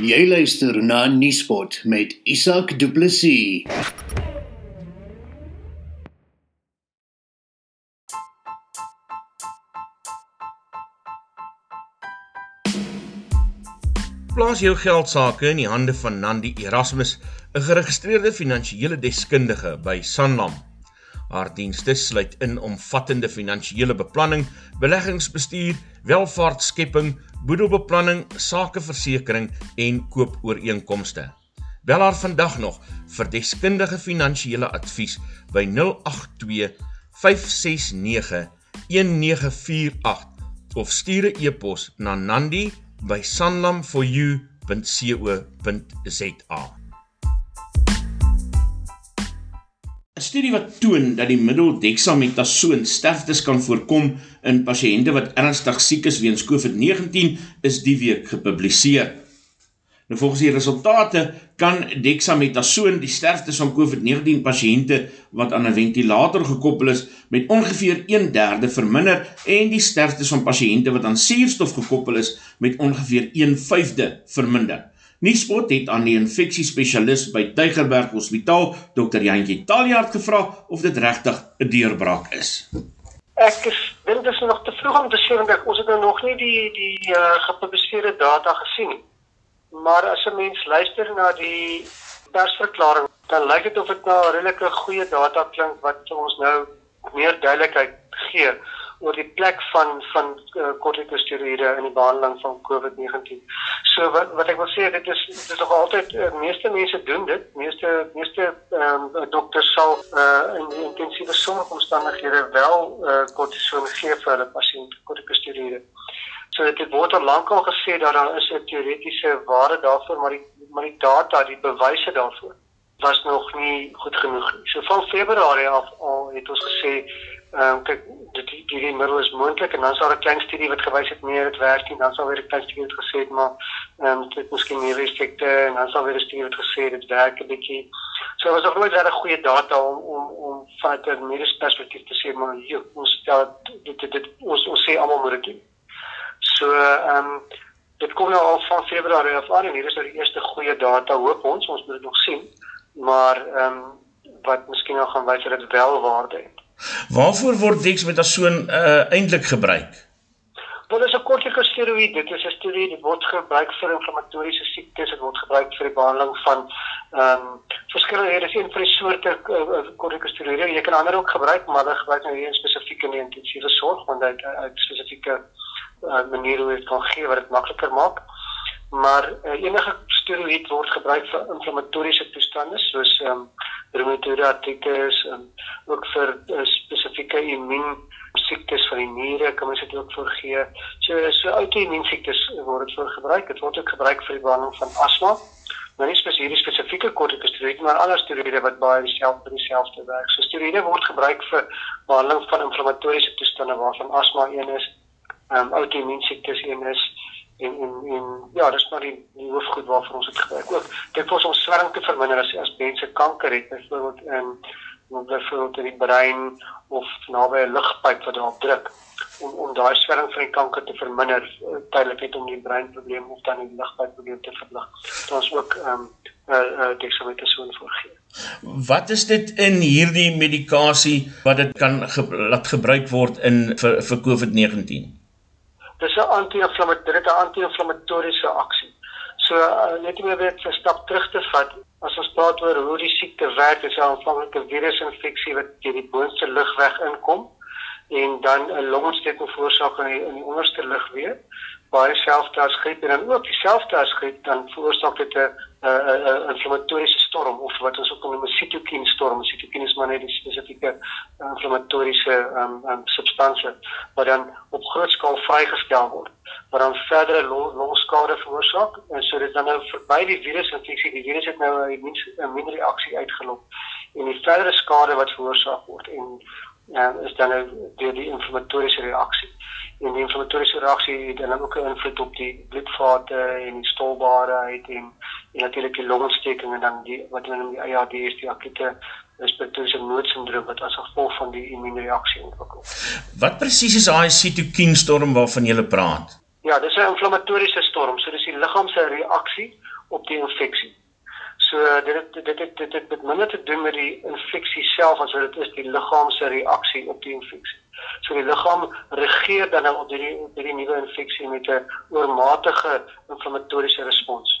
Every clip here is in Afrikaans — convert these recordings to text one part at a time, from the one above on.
Jy luister na Nuuspot met Isak Du Plessis. Plaas jou geld sake in die hande van Nandi Erasmus, 'n geregistreerde finansiële deskundige by Sanlam. Haar dienste sluit in omvattende finansiële beplanning, beleggingsbestuur, welvaartskepping, boedelbeplanning, sakeversekering en koopooreenkomste. Bel haar vandag nog vir deskundige finansiële advies by 082 569 1948 of stuur 'n e-pos na nandi 'n Studie wat toon dat die middel dexamethasoon sterftes kan voorkom in pasiënte wat ernstig siek is weens COVID-19 is die week gepubliseer. Nou volgens die resultate kan dexamethasoon die sterftes van COVID-19 pasiënte wat aan 'n ventilator gekoppel is met ongeveer 1/3 verminder en die sterftes van pasiënte wat aan suurstof gekoppel is met ongeveer 1/5 verminder. Nuuspot het aan die infeksiespesialis by Tygerberg Hospitaal, Dr. Jantjie Taljaard gevra of dit regtig 'n deurbraak is. Ek is dink dit is nog te vroeg om te sê want ons het nou nog nie die die uh, gepubliseerde data gesien nie. Maar as 'n mens luister na die persverklaring, dan lyk dit of dit nou redelike goeie data klink wat ons nou meer duidelikheid gee oor die plek van van uh, kortikosteroïde in die behandeling van COVID-19. So wat wat ek wil sê dit is dit is nog altyd uh, meeste mense doen dit. Meeste meeste ehm um, dokters sal uh, in intensiewe sorgomstandighede wel uh, kortison gee vir hulle pasiënte kortikosteroïde. So dit word al lankal gesê dat daar is 'n teoretiese waarde daarvoor, maar die maar die data, die bewyse daarvoor was nog nie goed genoeg nie. So van Februarie af al het ons gesê, ehm um, kyk dit die, die, die middel is moontlik en dan sal 'n klein studie wat gewys het meer dit werk nie, dan sal weer 'n klein studie het gesê maar ehm um, dit miskien meer effekte en dan sal weer 'n studie het gesê dit werk 'n bietjie. So was nog nooit regtig goeie data om om om van 'n mediese perspektief te sê maar hier ons stel dit dit, dit ons ons sê almal moet dit doen. So ehm um, dit kom nou al van Februarie af aan en hier is nou die eerste goeie data hoop ons ons moet dit nog sien maar ehm um, wat miskien nou gaan wys dat dit wel waarde het. Waarvoor word dexamethasone uh, eintlik gebruik? Wel is 'n kortikosteroïde, dit is 'n steroïde wat word gebruik vir inflammatoriese siektes, dit word gebruik vir die behandeling van um, verskillende hier is een vir die soorte. Uh, jy kan ander ook gebruik, maar hulle gebruik nou hier spesifiek in die intensiewe sorg want dit 'n spesifieke uh, manier hoe dit kan gee wat dit makliker maak. Maar uh, enige steroïd word gebruik vir inflammatoriese toestande soos um, reumatoïde artritis en ook vir uh, spesifieke immuun siektes van die niere kan mens dit ook vir gee. So so outoimmuun siektes word dit vir gebruik. Dit word ook gebruik vir die behandeling van asma. Nou nie spesifiek spesifieke kortikosteroïde maar ander steroïde wat baie dieselfde dieselfde werk. So steroïde word gebruik vir behandeling van inflammatoriese toestande waarvan asma een is ehm um, outoimmuun siektes een is en en en ja, dis maar die, die hoofgoed waarvoor ons dit gebruik. Ook dit vir ons swerm te verminder as as mense kanker het, byvoorbeeld in byvoorbeeld in die brein of naby 'n ligpyp wat daarop druk om om daai swerm van die kanker te verminder uh, tydelik net om die breinprobleem of dan die ligpypprobleem te verlig. Dit is ook ehm um, uh, uh, dexamethasone voorgee. Wat is dit in hierdie medikasie wat dit kan ge laat gebruik word in vir vir COVID-19? Dis 'n anti-inflammatoriese anti-inflammatoriese aksie. So uh, net om weer 'n stap terug te vat, as ons praat oor hoe die siekte werk, is 'n aanvanklike virusinfeksie wat deur die boonste lugweg inkom en dan 'n longontsteking veroorsaak in die, in die onderste lugweë baie selfde as griep en dan ook dieselfde as griep dan veroorsaak dit 'n 'n inflammatoriese storm of wat ons ook noem 'n sitokine storm. Sitokine is maar net 'n spesifieke inflammatoriese um, um, substansie wat dan op groot skaal vrygestel word wat dan verdere longskade veroorsaak. En so dit dan nou verby die virusinfeksie. Die virus het nou 'n immuunreaksie uitgelok en die verdere skade wat veroorsaak word. En ja, is dan nou deur die inflammatoriese reaksie en die inflammatoriese reaksie het dan ook 'n invloed op die bloedvate en die stolbaarheid en, en natuurlik die longontsteking en dan die wat hulle noem die ARDS die akute respiratoriese noodsindroom wat as gevolg van die immuunreaksie ontwikkel. Wat presies is daai sitokien storm waarvan jy praat? Ja, dis 'n inflammatoriese storm, so dis die liggaam se reaksie op die infeksie. So dit dit dit dit dit dit minder te doen met die infeksie self as wat dit is die liggaam se reaksie op die infeksie. So die liggaam reageer dan nou op hierdie hierdie nuwe infeksie met 'n oormatige inflammatoriese respons.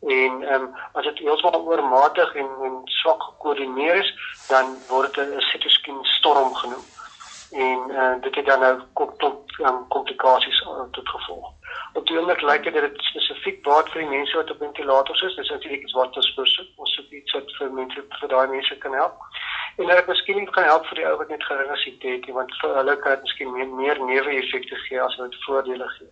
En ehm um, as dit heeltemal oormatig en en swak gekoördineer is, dan word dit 'n sitokien storm genoem. En eh uh, dit het dan nou kom tot um, komplikasies uh, tot gevolg. Op die oomblik lyk dit dat dit spesifiek baat vir die mense wat op ventilators is. Dis natuurlik iets wat ons spesifiek ons het iets wat vir mense vir daai mense kan help. En dat dit miskien kan help vir die ou wat net geringe siekte het, want vir hulle kan dit miskien meer, meer neeweffekte gee as wat voordele gee.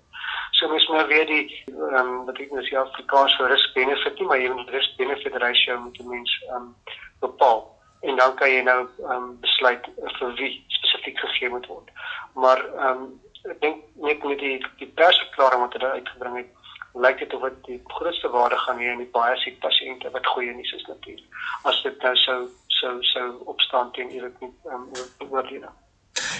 So mens moet weer die ehm um, wat ek nou sê Afrikaans vir risk benefit, maar jy moet risk benefit ratio met die mens ehm um, bepaal en dan kan jy nou ehm um, besluit vir wie spesifiek gegee moet word. Maar ehm um, ek dink net met die die persverklaring wat hulle uitgebring het, lyk dit of dit die grootste waarde gaan hê in die baie siek pasiënte wat goeie nuus is natuurlik. As dit nou sou sou sou opstaan teen hierdie ehm um, oorlede.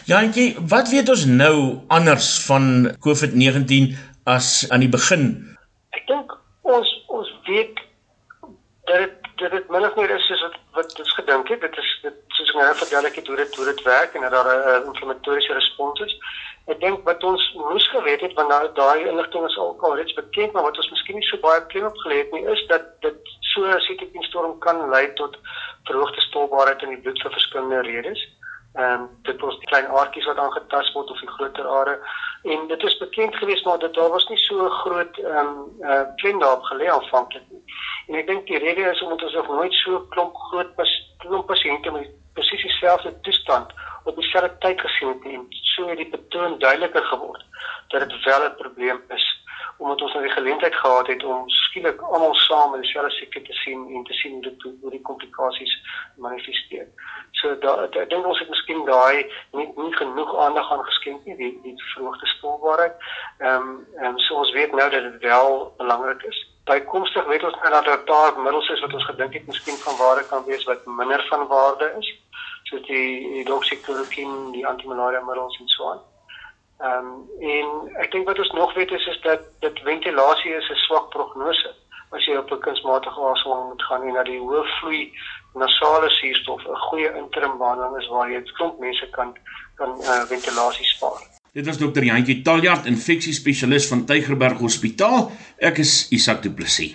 Ja, en jy, wat weet ons nou anders van COVID-19 as aan die begin? Ek dink ons ons weet dat dit dat dit min of meer is soos wat wat ons gedink het. Dit is dit soos ek nou vertel ek het hoe dit hoe dit werk en dat daar 'n inflammatoriese respons is. Ek dink wat ons moes geweet het want nou daai inligting is al al reeds bekend maar wat ons miskien nie so baie klem op gelê het nie is dat dit so 'n sitokinstorm kan lei tot verhoogde stolbaarheid in die bloed vir verskillende redes. Ehm um, dit was die klein aardkies wat aangetast word of die groter are en dit is bekend geweest maar dit daar was nie so groot ehm um, uh, klem daarop gelê aanvanklik nie. En ek dink die rede is omdat ons nog nooit so klomp groot pas klomp pasiënte met presies dieselfde toestand op dieselfde tyd gesien het en so het die patroon duideliker geword dat dit wel 'n probleem is omdat ons nou die geleentheid gehad het om skielik almal saam in dieselfde siekte te sien en te sien hoe dit hoe die komplikasies manifesteer. So daar ek dink ons het miskien daai nie nie genoeg aandag aan geskenk nie die die verhoogde stolbaarheid. Ehm um, en so ons weet nou dat dit wel belangrik is. Bykomstig weet ons nou dat daar 'n paar middels is wat ons gedink het miskien van waarde kan wees wat minder van waarde is soos die hidroxychloroquine, die antimalaria middels en so aan. Ehm um, en ek dink wat ons nog weet is is dat dit ventilasie is 'n swak prognose as jy op 'n kunsmatige asemhaling moet gaan en na die hoë vloei nasale suurstof 'n goeie interim behandeling is waar jy klomp mense kan kan uh, ventilasie spaar. Dit was dokter Jantjie Taljard, infeksiespesialis van Tygerberg Hospitaal. Ek is Isak Du Plessis.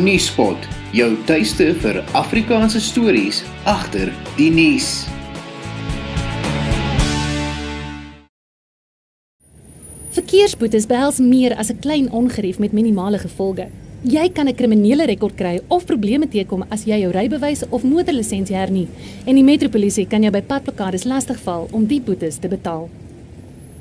Nuuspot, jou tuiste vir Afrikaanse stories agter die nuus. Verkeersboetes behels meer as 'n klein ongerief met minimale gevolge. Jy kan 'n kriminele rekord kry of probleme teekom as jy jou rybewys of motorlisensie hernie en die metropolisie kan jou by padblokkades lastigval om die boetes te betaal.